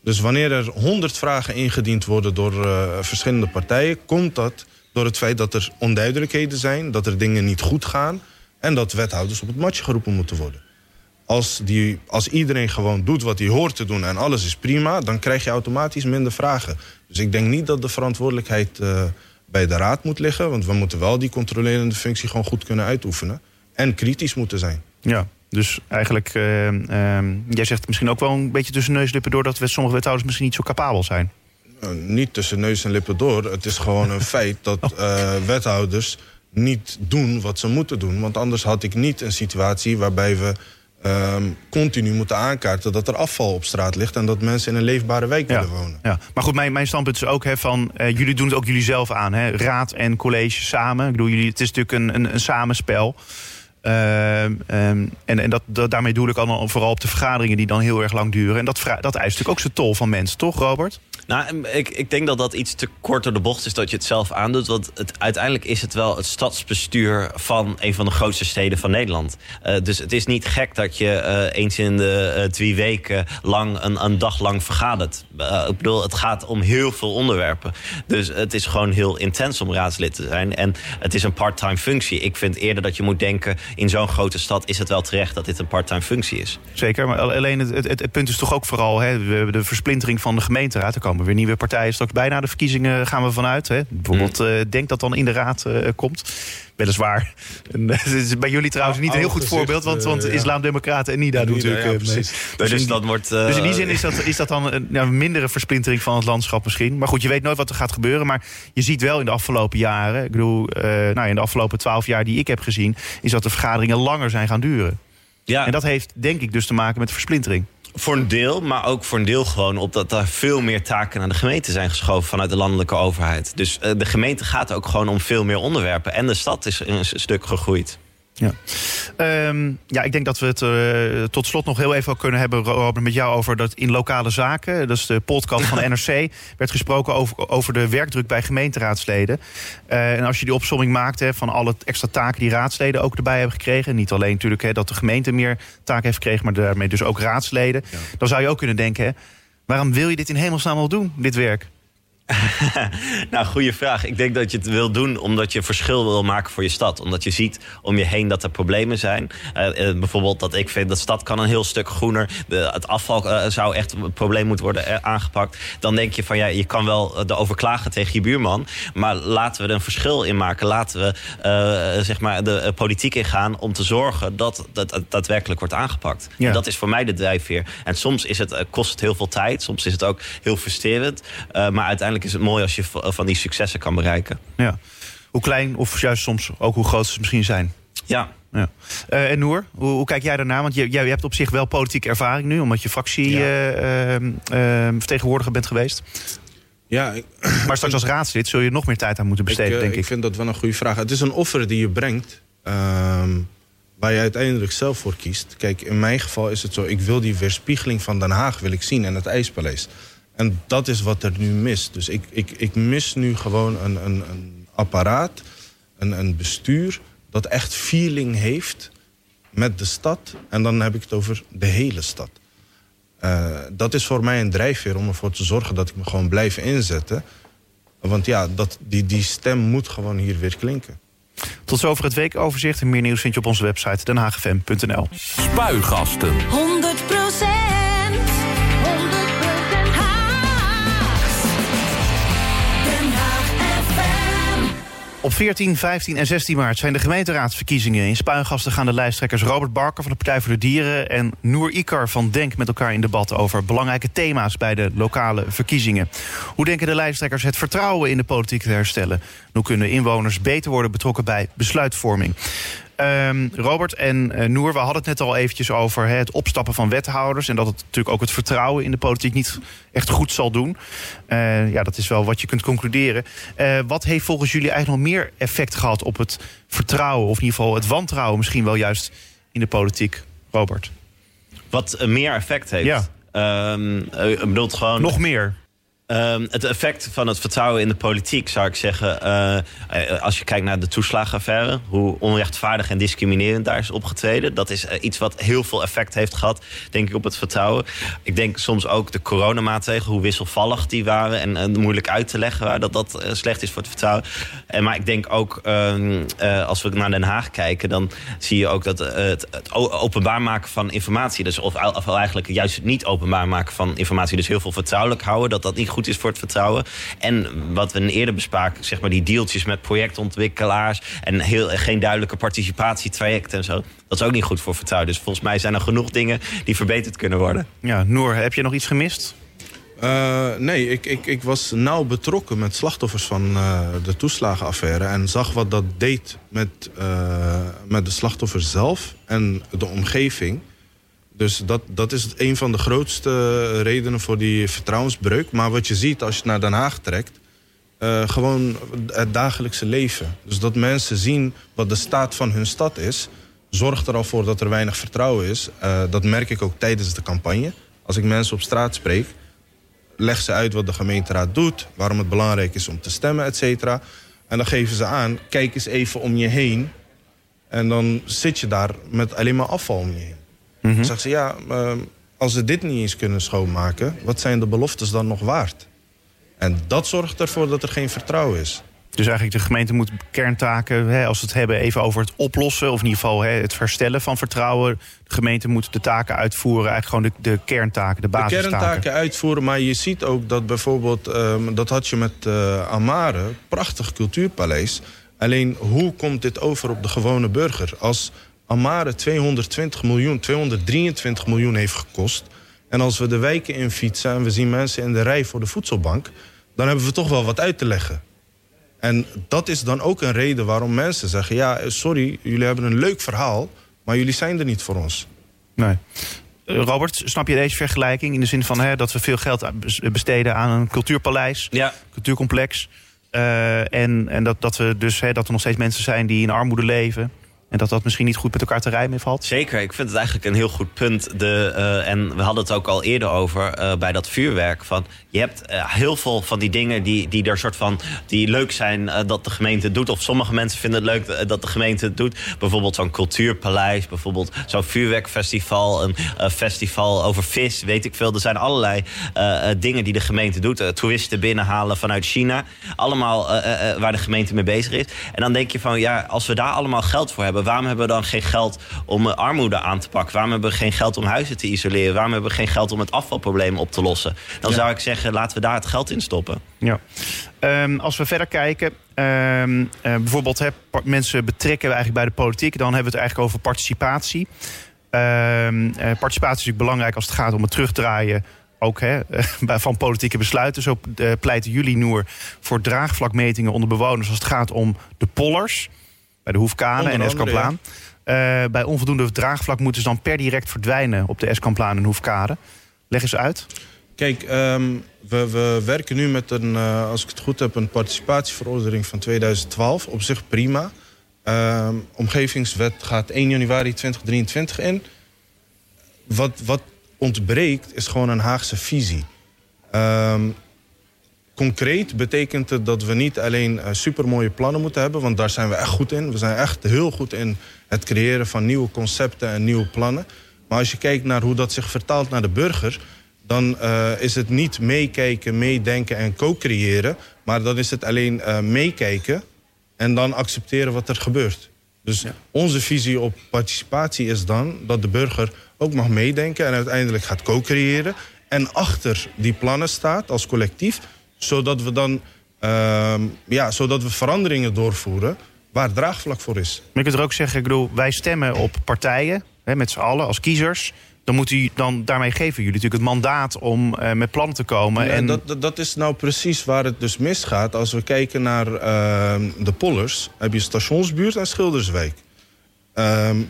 Dus wanneer er honderd vragen ingediend worden door eh, verschillende partijen... komt dat door het feit dat er onduidelijkheden zijn... dat er dingen niet goed gaan... en dat wethouders op het matje geroepen moeten worden. Als, die, als iedereen gewoon doet wat hij hoort te doen en alles is prima... dan krijg je automatisch minder vragen. Dus ik denk niet dat de verantwoordelijkheid uh, bij de raad moet liggen... want we moeten wel die controlerende functie gewoon goed kunnen uitoefenen... en kritisch moeten zijn. Ja, dus eigenlijk, uh, uh, jij zegt misschien ook wel een beetje tussen neus en lippen door... dat sommige wethouders misschien niet zo capabel zijn. Uh, niet tussen neus en lippen door. Het is gewoon een [laughs] feit dat uh, wethouders niet doen wat ze moeten doen. Want anders had ik niet een situatie waarbij we uh, continu moeten aankaarten... dat er afval op straat ligt en dat mensen in een leefbare wijk ja, willen wonen. Ja. Maar goed, mijn, mijn standpunt is ook hè, van... uh, jullie doen het ook jullie zelf aan, hè? raad en college samen. Ik bedoel, jullie, het is natuurlijk een, een, een samenspel... Uh, um, en en dat, daarmee doe ik al vooral op de vergaderingen die dan heel erg lang duren. En dat, dat eist natuurlijk ook zijn tol van mensen, toch Robert? Nou, ik, ik denk dat dat iets te kort door de bocht is dat je het zelf aandoet. Want uiteindelijk is het wel het stadsbestuur van een van de grootste steden van Nederland. Uh, dus het is niet gek dat je uh, eens in de uh, twee weken lang een, een dag lang vergadert. ik bedoel, het gaat om heel veel onderwerpen. Dus het is gewoon heel intens om raadslid te zijn. En het is een part-time functie. Ik vind eerder dat je moet denken, in zo'n grote stad is het wel terecht dat dit een part-time functie is. Zeker, maar alleen het, het, punt is toch ook vooral hè, de versplintering van de gemeenteraad. Er komen weer nieuwe partijen. Straks bijna de verkiezingen gaan we vanuit. Hè. Bijvoorbeeld uh, Denk dat dan in de raad uh, komt. Weliswaar. [laughs] En, het is bij jullie trouwens niet een heel goed voorbeeld. Want, want uh, Islamdemocraten en NIDA doen natuurlijk ja, mee. Dus, dus, dat wordt, dus in die zin is dat, is dat dan een nou, mindere versplintering van het landschap misschien. Maar goed, je weet nooit wat er gaat gebeuren. Maar je ziet wel in de afgelopen jaren... Ik bedoel, nou, in de afgelopen twaalf jaar die ik heb gezien... is dat de vergaderingen langer zijn gaan duren. Ja. En dat heeft denk ik dus te maken met de versplintering. Voor een deel, maar ook voor een deel gewoon op dat er veel meer taken naar de gemeente zijn geschoven vanuit de landelijke overheid. Dus uh, de gemeente gaat ook gewoon om veel meer onderwerpen. En de stad is een stuk gegroeid. Ja. Um, ja, ik denk dat we het uh, tot slot nog heel even kunnen hebben, Robert, met jou over dat in lokale zaken. Dat is de podcast van [laughs] de NRC. werd gesproken over, over de werkdruk bij gemeenteraadsleden. Uh, en als je die opsomming maakt hè, van alle extra taken die raadsleden ook erbij hebben gekregen. Niet alleen natuurlijk hè, dat de gemeente meer taken heeft gekregen, maar daarmee dus ook raadsleden. Ja. Dan zou je ook kunnen denken, hè, waarom wil je dit in hemelsnaam al doen, dit werk? [laughs] nou, goede vraag. Ik denk dat je het wil doen omdat je verschil wil maken voor je stad. Omdat je ziet om je heen dat er problemen zijn. Uh, uh, bijvoorbeeld dat ik vind dat de stad kan een heel stuk groener. De, het afval uh, zou echt een probleem moeten worden aangepakt. Dan denk je van ja, je kan wel erover klagen tegen je buurman. Maar laten we er een verschil in maken. Laten we zeg maar de politiek ingaan om te zorgen dat dat daadwerkelijk wordt aangepakt. Ja. En dat is voor mij de drijfveer. En soms is het, kost het heel veel tijd. Soms is het ook heel frustrerend. maar uiteindelijk is het mooi als je van die successen kan bereiken. Ja. Hoe klein of juist soms ook hoe groot ze misschien zijn. Ja. ja. Uh, en Noor, hoe, hoe, kijk jij daarna? Want je, jij hebt op zich wel politieke ervaring nu, omdat je fractievertegenwoordiger ja. uh, uh, bent geweest. Ja, ik, maar straks als raadslid zul je nog meer tijd aan moeten besteden, ik, denk ik. Ik vind dat wel een goede vraag. Het is een offer die je brengt, ehm, waar je uiteindelijk zelf voor kiest. Kijk, in mijn geval is het zo, ik wil die weerspiegeling van Den Haag wil ik zien en het IJspaleis. En dat is wat er nu mist. Dus ik, ik, ik mis nu gewoon een, een, een apparaat, een, een bestuur... dat echt feeling heeft met de stad. En dan heb ik het over de hele stad. Uh, dat is voor mij een drijfveer om ervoor te zorgen dat ik me gewoon blijf inzetten. Want ja, dat, die, die stem moet gewoon hier weer klinken. Tot zover het weekoverzicht. En meer nieuws vind je op onze website denhagfm.nl. Spuigasten. 100 Op 14, 15 en 16 maart zijn de gemeenteraadsverkiezingen. In Spuigasten gaan de lijsttrekkers Robert Barker van de Partij voor de Dieren... en Noor Ikar van Denk met elkaar in debat over belangrijke thema's... bij de lokale verkiezingen. Hoe denken de lijsttrekkers het vertrouwen in de politiek te herstellen? Hoe kunnen inwoners beter worden betrokken bij besluitvorming? Um, Robert en uh, Noer, we hadden het net al eventjes over hè, het opstappen van wethouders... en dat het natuurlijk ook het vertrouwen in de politiek niet echt goed zal doen. Uh, ja, dat is wel wat je kunt concluderen. Uh, wat heeft volgens jullie eigenlijk nog meer effect gehad op het vertrouwen... of in ieder geval het wantrouwen misschien wel juist in de politiek, Robert? Wat meer effect heeft? Ja. Um, ik bedoelt gewoon... Nog meer? Um, het effect van het vertrouwen in de politiek, zou ik zeggen... Uh, als je kijkt naar de toeslagenaffaire... hoe onrechtvaardig en discriminerend daar is opgetreden... dat is uh, iets wat heel veel effect heeft gehad, denk ik, op het vertrouwen. Ik denk soms ook de coronamaatregelen, hoe wisselvallig die waren... en, moeilijk uit te leggen waren, dat dat slecht is voor het vertrouwen. En, maar ik denk ook, uh, als we naar Den Haag kijken... dan zie je ook dat het, het, openbaar maken van informatie... dus of, of eigenlijk juist het niet openbaar maken van informatie... dus heel veel vertrouwelijk houden, dat dat niet goed goed is voor het vertrouwen. En wat we eerder bespraken, zeg maar die deeltjes met projectontwikkelaars... en heel, geen duidelijke participatietrajecten en zo. Dat is ook niet goed voor vertrouwen. Dus volgens mij zijn er genoeg dingen die verbeterd kunnen worden. Ja, Noor, heb je nog iets gemist? Uh, nee, ik, ik, ik was nauw betrokken met slachtoffers van uh, de toeslagenaffaire... en zag wat dat deed met, uh, met de slachtoffers zelf en de omgeving... Dus dat, dat is een van de grootste redenen voor die vertrouwensbreuk. Maar wat je ziet als je naar Den Haag trekt... Uh, gewoon het dagelijkse leven. Dus dat mensen zien wat de staat van hun stad is... zorgt er al voor dat er weinig vertrouwen is. Uh, dat merk ik ook tijdens de campagne. Als ik mensen op straat spreek... leg ze uit wat de gemeenteraad doet, waarom het belangrijk is om te stemmen, et cetera. En dan geven ze aan, kijk eens even om je heen. En dan zit je daar met alleen maar afval om je heen. Dan zeggen ze, ja, ehm, als ze dit niet eens kunnen schoonmaken... wat zijn de beloftes dan nog waard? En dat zorgt ervoor dat er geen vertrouwen is. Dus eigenlijk de gemeente moet kerntaken, hè, als we het hebben even over het oplossen... of in ieder geval hè, het verstellen van vertrouwen. De gemeente moet de taken uitvoeren, eigenlijk gewoon de, de kerntaken, de De basistaken. kerntaken uitvoeren, maar je ziet ook dat bijvoorbeeld... ehm, dat had je met eh, Amare, prachtig cultuurpaleis. Alleen, hoe komt dit over op de gewone burger? Als Amare 220 miljoen, 223 miljoen heeft gekost... en als we de wijken in fietsen en we zien mensen in de rij voor de voedselbank... dan hebben we toch wel wat uit te leggen. En dat is dan ook een reden waarom mensen zeggen... ja, sorry, jullie hebben een leuk verhaal, maar jullie zijn er niet voor ons. Nee. Eh, Robert, snap je deze vergelijking in de zin van hè, dat we veel geld besteden aan een cultuurpaleis, Ja, cultuurcomplex. eh, en en dat, dat, we dus, hè, dat er nog steeds mensen zijn die in armoede leven. En dat dat misschien niet goed met elkaar te rijmen valt. Zeker, ik vind het eigenlijk een heel goed punt. De, eh, en we hadden het ook al eerder over eh, bij dat vuurwerk. Van, je hebt eh, heel veel van die dingen die, die er soort van die leuk zijn dat de gemeente het doet. Of sommige mensen vinden het leuk dat de gemeente het doet. Bijvoorbeeld zo'n cultuurpaleis, bijvoorbeeld zo'n vuurwerkfestival, een festival over vis, weet ik veel. Er zijn allerlei dingen die de gemeente doet. Toeristen binnenhalen vanuit China. Allemaal waar de gemeente mee bezig is. En dan denk je van ja, als we daar allemaal geld voor hebben, waarom hebben we dan geen geld om eh, armoede aan te pakken? Waarom hebben we geen geld om huizen te isoleren? Waarom hebben we geen geld om het afvalprobleem op te lossen? Dan zou ik zeggen, laten we daar het geld in stoppen. Ja. Ehm, als we verder kijken, ehm, eh, bijvoorbeeld hè, mensen betrekken we eigenlijk bij de politiek, dan hebben we het eigenlijk over participatie. Ehm, eh, participatie is natuurlijk belangrijk als het gaat om het terugdraaien. Ook hè, [laughs] van politieke besluiten. Zo pleiten jullie, Noer, voor draagvlakmetingen onder bewoners als het gaat om de pollers. Bij de Hoefkade en Eskamplaan. Eh, bij onvoldoende draagvlak moeten ze dan per direct verdwijnen op de Eskamplaan en Hoefkade. Leg eens uit. Kijk, ehm, we, we werken nu met een, eh, als ik het goed heb, een participatieverordening van 2012. Op zich prima. Ehm, omgevingswet gaat 1 januari 2023 in. Wat, wat ontbreekt is gewoon een Haagse visie. Ehm, concreet betekent het dat we niet alleen eh, supermooie plannen moeten hebben, want daar zijn we echt goed in. We zijn echt heel goed in het creëren van nieuwe concepten en nieuwe plannen. Maar als je kijkt naar hoe dat zich vertaalt naar de burger, dan eh, is het niet meekijken, meedenken en co-creëren, maar dan is het alleen eh, meekijken en dan accepteren wat er gebeurt. Dus onze visie op participatie is dan dat de burger ook mag meedenken en uiteindelijk gaat co-creëren. En achter die plannen staat als collectief, zodat we dan ehm, ja, zodat we veranderingen doorvoeren waar draagvlak voor is. Maar je kunt er ook zeggen, ik bedoel, wij stemmen op partijen, hè, met z'n allen, als kiezers. Dan, moet u, dan daarmee geven jullie natuurlijk het mandaat om eh, met plannen te komen. Ja, en dat, dat, dat is nou precies waar het dus misgaat. Als we kijken naar ehm, de pollers, heb je Stationsbuurt en Schilderswijk. Ehm,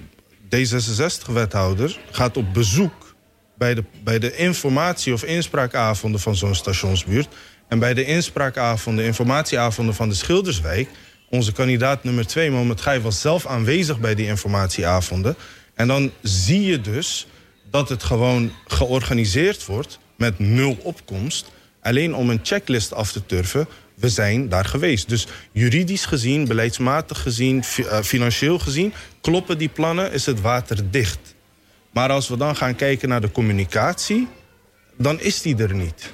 D66-wethouder gaat op bezoek bij de, bij de informatie- of inspraakavonden van zo'n stationsbuurt. En bij de inspraakavonden, informatieavonden van de Schilderswijk... onze kandidaat nummer twee, Mohamed Gai, was zelf aanwezig bij die informatieavonden. En dan zie je dus dat het gewoon georganiseerd wordt met nul opkomst. Alleen om een checklist af te turven. We zijn daar geweest. Dus juridisch gezien, beleidsmatig gezien, eh, financieel gezien... kloppen die plannen, is het water dicht. Maar als we dan gaan kijken naar de communicatie... dan is die er niet.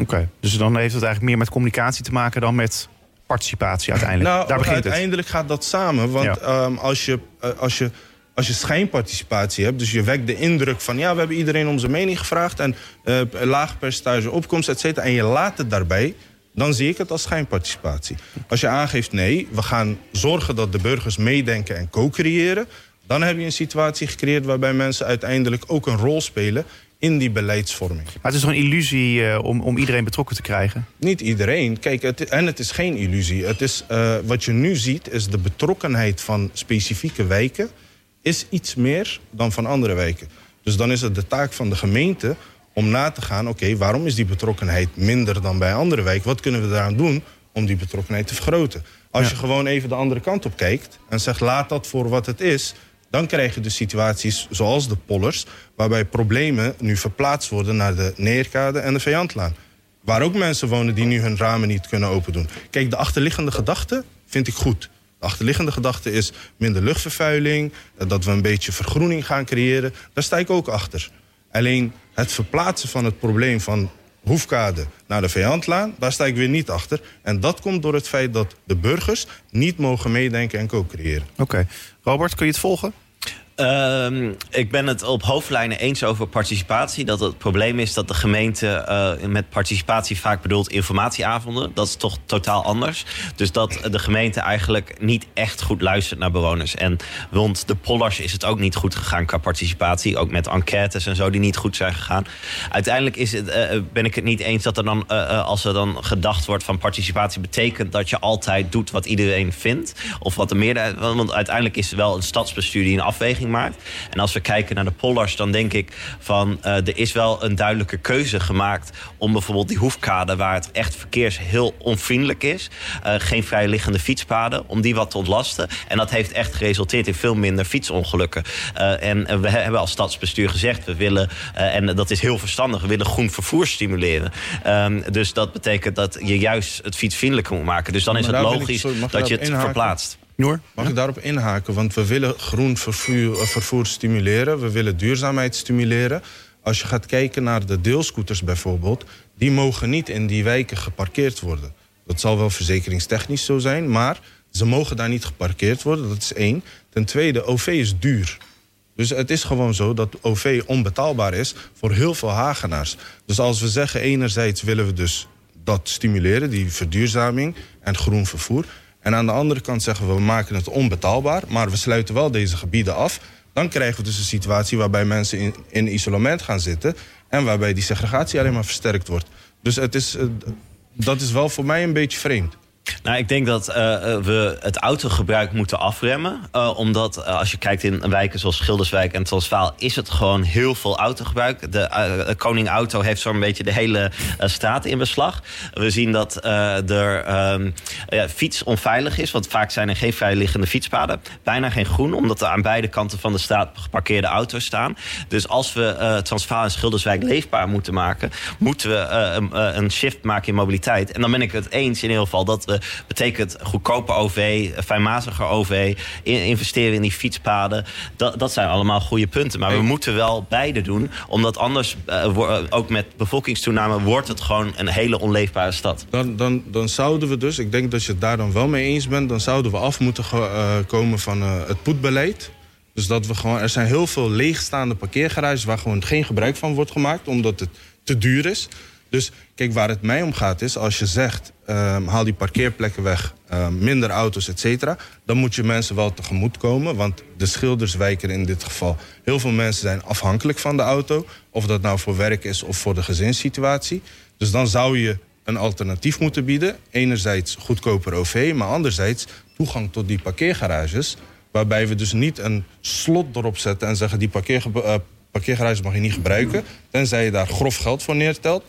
Oké, dus dan heeft het eigenlijk meer met communicatie te maken dan met participatie uiteindelijk. Nou, Daar begint het. uiteindelijk gaat dat samen. Want Ja. ehm, als, je, eh, als, je, als je schijnparticipatie hebt... dus je wekt de indruk van... ja, we hebben iedereen om zijn mening gevraagd... en eh, een laag percentage opkomst, et cetera... en je laat het daarbij... dan zie ik het als schijnparticipatie. Als je aangeeft, nee, we gaan zorgen dat de burgers meedenken en co-creëren... dan heb je een situatie gecreëerd... waarbij mensen uiteindelijk ook een rol spelen in die beleidsvorming. Maar het is toch een illusie eh, om, om iedereen betrokken te krijgen? Niet iedereen. Kijk, het, en het is geen illusie. Het is, eh, wat je nu ziet, is de betrokkenheid van specifieke wijken... is iets meer dan van andere wijken. Dus dan is het de taak van de gemeente om na te gaan... oké, waarom is die betrokkenheid minder dan bij andere wijken? Wat kunnen we daaraan doen om die betrokkenheid te vergroten? Als je gewoon even de andere kant op kijkt en zegt... laat dat voor wat het is... dan krijg je de situaties zoals de pollers... waarbij problemen nu verplaatst worden naar de Neerkade en de Vijandlaan. Waar ook mensen wonen die nu hun ramen niet kunnen open doen. Kijk, de achterliggende gedachte vind ik goed. De achterliggende gedachte is minder luchtvervuiling, eh, dat we een beetje vergroening gaan creëren. Daar sta ik ook achter. Alleen het verplaatsen van het probleem van Hoefkade naar de Vijandlaan, daar sta ik weer niet achter. En dat komt door het feit dat de burgers niet mogen meedenken en co-creëren. Oké. Robert, kun je het volgen? Ehm, ik ben het op hoofdlijnen eens over participatie. Dat het probleem is dat de gemeente uh, met participatie vaak bedoelt informatieavonden. Dat is toch totaal anders. Dus dat de gemeente eigenlijk niet echt goed luistert naar bewoners. En rond de pollers is het ook niet goed gegaan qua participatie. Ook met enquêtes en zo die niet goed zijn gegaan. Uiteindelijk is het, uh, ben ik het niet eens dat er dan, als er dan gedacht wordt van participatie betekent dat je altijd doet wat iedereen vindt. Of wat de meerderheid. Want uiteindelijk is wel een stadsbestuur die een afweging maakt. En als we kijken naar de pollers, dan denk ik van uh, er is wel een duidelijke keuze gemaakt om bijvoorbeeld die hoefkade, waar het echt verkeers heel onvriendelijk is, uh, geen vrijliggende fietspaden, om die wat te ontlasten. En dat heeft echt geresulteerd in veel minder fietsongelukken. Uh, en we hebben als stadsbestuur gezegd, we willen, en dat is heel verstandig, we willen groen vervoer stimuleren. Um, dus dat betekent dat je juist het fietsvriendelijker moet maken. Dus dan is het logisch sorry, dat je het inhaken? verplaatst. Noor? Mag ik daarop inhaken? Want we willen groen vervoer, vervoer, stimuleren. We willen duurzaamheid stimuleren. Als je gaat kijken naar de deelscooters bijvoorbeeld... die mogen niet in die wijken geparkeerd worden. Dat zal wel verzekeringstechnisch zo zijn, maar ze mogen daar niet geparkeerd worden. Dat is één. Ten tweede, OV is duur. Dus het is gewoon zo dat OV onbetaalbaar is voor heel veel Hagenaars. Dus als we zeggen enerzijds willen we dus dat stimuleren, die verduurzaming en groen vervoer... En aan de andere kant zeggen we, we maken het onbetaalbaar... maar we sluiten wel deze gebieden af. Dan krijgen we dus een situatie waarbij mensen in, in isolement gaan zitten... en waarbij die segregatie alleen maar versterkt wordt. Dus het is, dat is wel voor mij een beetje vreemd. Nou, ik denk dat uh, we het autogebruik moeten afremmen. Uh, omdat als je kijkt in wijken zoals Schilderswijk en Transvaal... is het gewoon heel veel autogebruik. De Koning Auto heeft zo'n beetje de hele straat in beslag. We zien dat er ja, fiets onveilig is. Want vaak zijn er geen vrijliggende fietspaden. Bijna geen groen, omdat er aan beide kanten van de straat... geparkeerde auto's staan. Dus als we Transvaal en Schilderswijk leefbaar moeten maken... moeten we een shift maken in mobiliteit. En dan ben ik het eens in ieder geval... dat betekent goedkope OV, fijnmaziger OV, investeren in die fietspaden. Dat, dat zijn allemaal goede punten. Maar we moeten wel beide doen, omdat anders, uh, ook met bevolkingstoename, wordt het gewoon een hele onleefbare stad. Dan, dan, dan zouden we dus, ik denk dat je het daar dan wel mee eens bent, dan zouden we af moeten uh, komen van het poetbeleid. Dus dat we gewoon, er zijn heel veel leegstaande parkeergarages waar gewoon geen gebruik van wordt gemaakt, omdat het te duur is. Dus kijk, waar het mij om gaat is, als je zegt... Um, haal die parkeerplekken weg, um, minder auto's, et cetera... dan moet je mensen wel tegemoet komen. Want de schilderswijken in dit geval... heel veel mensen zijn afhankelijk van de auto. Of dat nou voor werk is of voor de gezinssituatie. Dus dan zou je een alternatief moeten bieden. Enerzijds goedkoper OV, maar anderzijds toegang tot die parkeergarages... waarbij we dus niet een slot erop zetten en zeggen... die parkeer, uh, parkeergarages mag je niet gebruiken... tenzij je daar grof geld voor neertelt...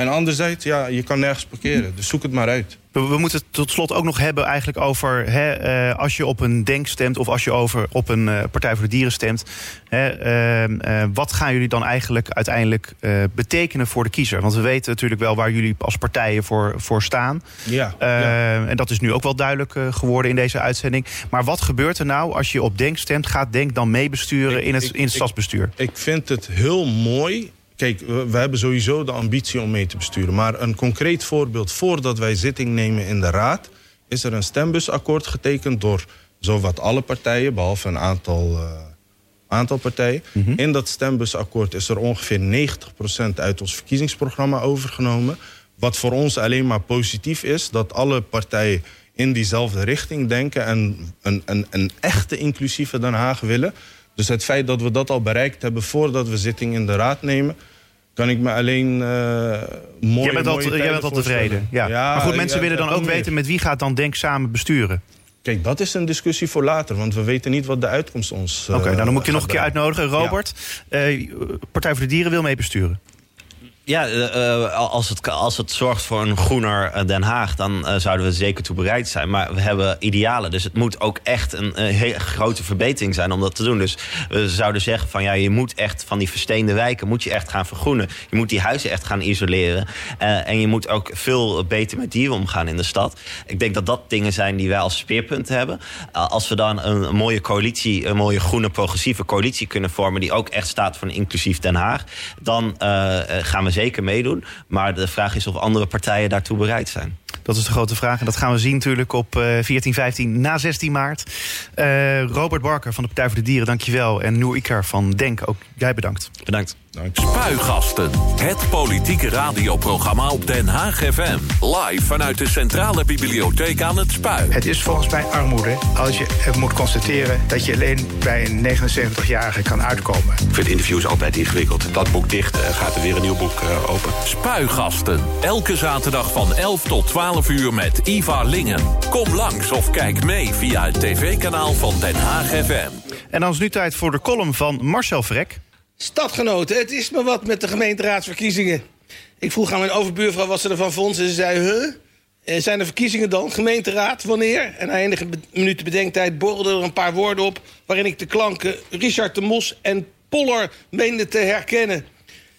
En anderzijds, ja, je kan nergens parkeren. Dus zoek het maar uit. We, we moeten het tot slot ook nog hebben eigenlijk over... Hè, uh, als je op een DENK stemt of als je over, op een uh, Partij voor de Dieren stemt... Hè, uh, wat gaan jullie dan eigenlijk uiteindelijk betekenen voor de kiezer? Want we weten natuurlijk wel waar jullie als partijen voor, voor staan. Ja, ja. En dat is nu ook wel duidelijk geworden in deze uitzending. Maar wat gebeurt er nou als je op DENK stemt? Gaat DENK dan meebesturen in het, in het stadsbestuur? Ik vind het heel mooi Kijk, we hebben sowieso de ambitie om mee te besturen. Maar een concreet voorbeeld, voordat wij zitting nemen in de Raad... is er een stembusakkoord getekend door zowat alle partijen... behalve een aantal, uh, aantal partijen. Mm -hmm. In dat stembusakkoord is er ongeveer 90% uit ons verkiezingsprogramma overgenomen. Wat voor ons alleen maar positief is... dat alle partijen in diezelfde richting denken... en een, een, een echte inclusieve Den Haag willen... Dus het feit dat we dat al bereikt hebben voordat we zitting in de raad nemen kan ik me alleen uh, mooi Jij bent al, jij bent al tevreden. Ja. ja. maar goed, mensen ja, willen dan ook weten met wie gaat dan Denk samen besturen. Kijk, dat is een discussie voor later, want we weten niet wat de uitkomst ons. Oké, okay, uh, nou dan moet ik je nog een keer uitnodigen. Robert, ja. uh, Partij voor de Dieren wil mee besturen. Ja, uh, als, het, als het zorgt voor een groener Den Haag, dan zouden we zeker toe bereid zijn. Maar we hebben idealen, dus het moet ook echt een, hele grote verbetering zijn om dat te doen. Dus we zouden zeggen van ja, je moet echt van die versteende wijken moet je echt gaan vergroenen. Je moet die huizen echt gaan isoleren. En je moet ook veel beter met dieren omgaan in de stad. Ik denk dat dat dingen zijn die wij als speerpunten hebben. als we dan een, mooie coalitie, een mooie groene progressieve coalitie kunnen vormen die ook echt staat voor een inclusief Den Haag, dan gaan we zeker meedoen. Maar de vraag is of andere partijen daartoe bereid zijn. Dat is de grote vraag. En dat gaan we zien natuurlijk op 14, 15 na 16 maart. Uh, Robert Barker van de Partij voor de Dieren, dankjewel. En Noor Ikar van Denk, ook jij bedankt. Bedankt. Spuigasten. Het politieke radioprogramma op Den Haag FM. Live vanuit de Centrale Bibliotheek aan het Spui. Het is volgens mij armoede als je moet constateren... dat je alleen bij een 79-jarige kan uitkomen. Ik vind interviews altijd ingewikkeld. Dat boek dicht, uh, gaat er weer een nieuw boek uh, open. Spuigasten. Elke zaterdag van 11 tot 12 uur met Iva Lingen. Kom langs of kijk mee via het tv-kanaal van Den Haag FM. En dan is nu tijd voor de column van Marcel Vrek. Stadgenoten, het is me wat met de gemeenteraadsverkiezingen. Ik vroeg aan mijn overbuurvrouw wat ze ervan vond. Ze zei, huh? Eh, zijn er verkiezingen dan? Gemeenteraad, wanneer? En na enige minuten bedenktijd borrelden er een paar woorden op... waarin ik de klanken Richard de Mos en Poller meende te herkennen.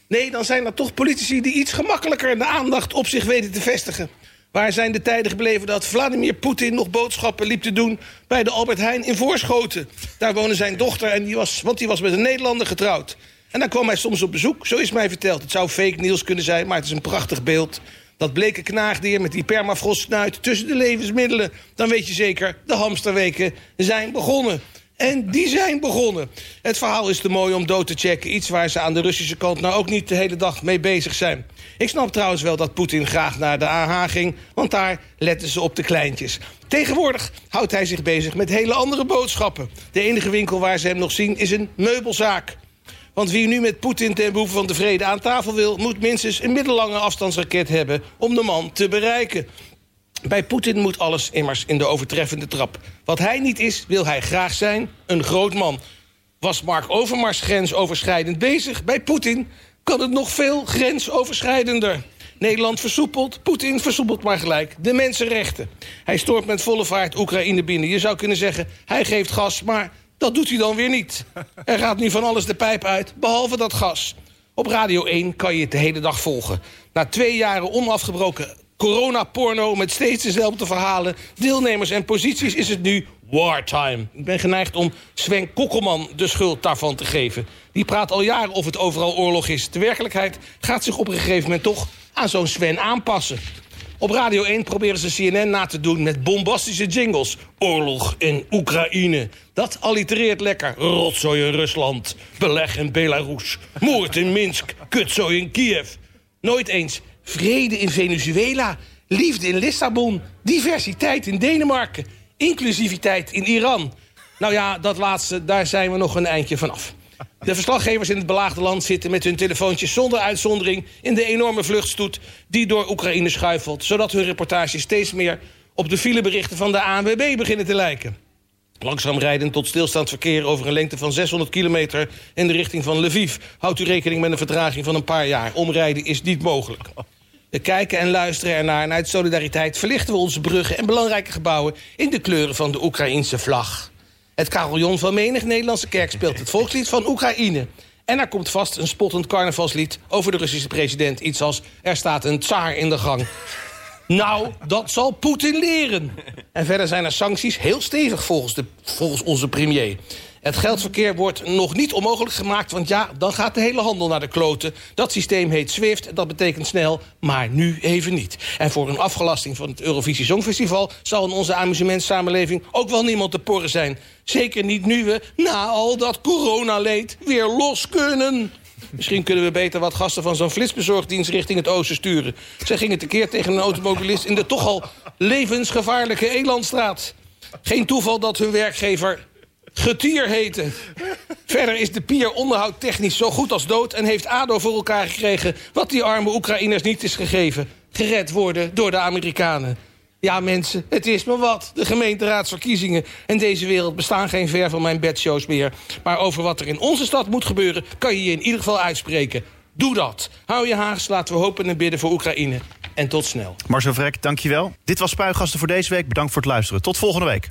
Nee, dan zijn er toch politici die iets gemakkelijker de aandacht op zich weten te vestigen. Waar zijn de tijden gebleven dat Vladimir Poetin nog boodschappen liep te doen... bij de Albert Heijn in Voorschoten? Daar woonde zijn dochter, en die was, want die was met een Nederlander getrouwd. En dan kwam hij soms op bezoek, zo is mij verteld. Het zou fake nieuws kunnen zijn, maar het is een prachtig beeld. Dat bleke knaagdier met die permafrostsnuit tussen de levensmiddelen. Dan weet je zeker, de hamsterweken zijn begonnen. En die zijn begonnen. Het verhaal is te mooi om dood te checken. Iets waar ze aan de Russische kant nou ook niet de hele dag mee bezig zijn. Ik snap trouwens wel dat Poetin graag naar de AH ging... want daar letten ze op de kleintjes. Tegenwoordig houdt hij zich bezig met hele andere boodschappen. De enige winkel waar ze hem nog zien is een meubelzaak. Want wie nu met Poetin ten behoeve van de vrede aan tafel wil... moet minstens een middellange afstandsraket hebben om de man te bereiken. Bij Poetin moet alles immers in de overtreffende trap. Wat hij niet is, wil hij graag zijn, een groot man. Was Mark Overmars grensoverschrijdend bezig? Bij Poetin kan het nog veel grensoverschrijdender. Nederland versoepelt, Poetin versoepelt maar gelijk de mensenrechten. Hij stoort met volle vaart Oekraïne binnen. Je zou kunnen zeggen, hij geeft gas, maar dat doet hij dan weer niet. Er gaat nu van alles de pijp uit, behalve dat gas. Op Radio 1 kan je het de hele dag volgen. Na twee jaren onafgebroken coronaporno met steeds dezelfde verhalen... deelnemers en posities is het nu wartime. Ik ben geneigd om Sven Kokkelman de schuld daarvan te geven. Die praat al jaren of het overal oorlog is. De werkelijkheid gaat zich op een gegeven moment toch aan zo'n Sven aanpassen. Op Radio 1 proberen ze CNN na te doen met bombastische jingles. Oorlog in Oekraïne. Dat allitereert lekker. Rotzooi in Rusland. Beleg in Belarus. Moord in Minsk. Kutzooi in Kiev. Nooit eens vrede in Venezuela. Liefde in Lissabon. Diversiteit in Denemarken. Inclusiviteit in Iran. Nou ja, dat laatste, daar zijn we nog een eindje vanaf. De verslaggevers in het belaagde land zitten met hun telefoontjes zonder uitzondering... in de enorme vluchtstoet die door Oekraïne schuifelt... zodat hun reportages steeds meer op de fileberichten van de ANWB beginnen te lijken. Langzaam rijden tot stilstaand verkeer over een lengte van 600 kilometer... in de richting van Lviv houdt u rekening met een vertraging van een paar jaar. Omrijden is niet mogelijk. We kijken en luisteren ernaar en uit solidariteit verlichten we onze bruggen... en belangrijke gebouwen in de kleuren van de Oekraïense vlag. Het carillon van menig Nederlandse kerk speelt het volkslied van Oekraïne. En er komt vast een spottend carnavalslied over de Russische president. Iets als, er staat een tsaar in de gang. Nou, dat zal Poetin leren. En verder zijn er sancties heel stevig volgens, de, volgens onze premier. Het geldverkeer wordt nog niet onmogelijk gemaakt... want ja, dan gaat de hele handel naar de kloten. Dat systeem heet SWIFT, dat betekent snel, maar nu even niet. En voor een afgelasting van het Eurovisie Songfestival... zal in onze amusementsamenleving ook wel niemand te porren zijn. Zeker niet nu we, na al dat coronaleed, weer los kunnen. Misschien kunnen we beter wat gasten van zo'n flitsbezorgdienst richting het oosten sturen. Zij gingen tekeer tegen een automobilist in de toch al levensgevaarlijke Elandstraat. Geen toeval dat hun werkgever Getier heten. Verder is de pier onderhoud technisch zo goed als dood... en heeft ADO voor elkaar gekregen wat die arme Oekraïners niet is gegeven. Gered worden door de Amerikanen. Ja, mensen, het is maar wat. De gemeenteraadsverkiezingen en deze wereld bestaan geen ver van mijn bedshows meer. Maar over wat er in onze stad moet gebeuren... kan je je in ieder geval uitspreken. Doe dat. Hou je haags, laten we hopen en bidden voor Oekraïne. En tot snel. Marcel Vrek, dankjewel. Dit was Spuigasten voor deze week. Bedankt voor het luisteren. Tot volgende week.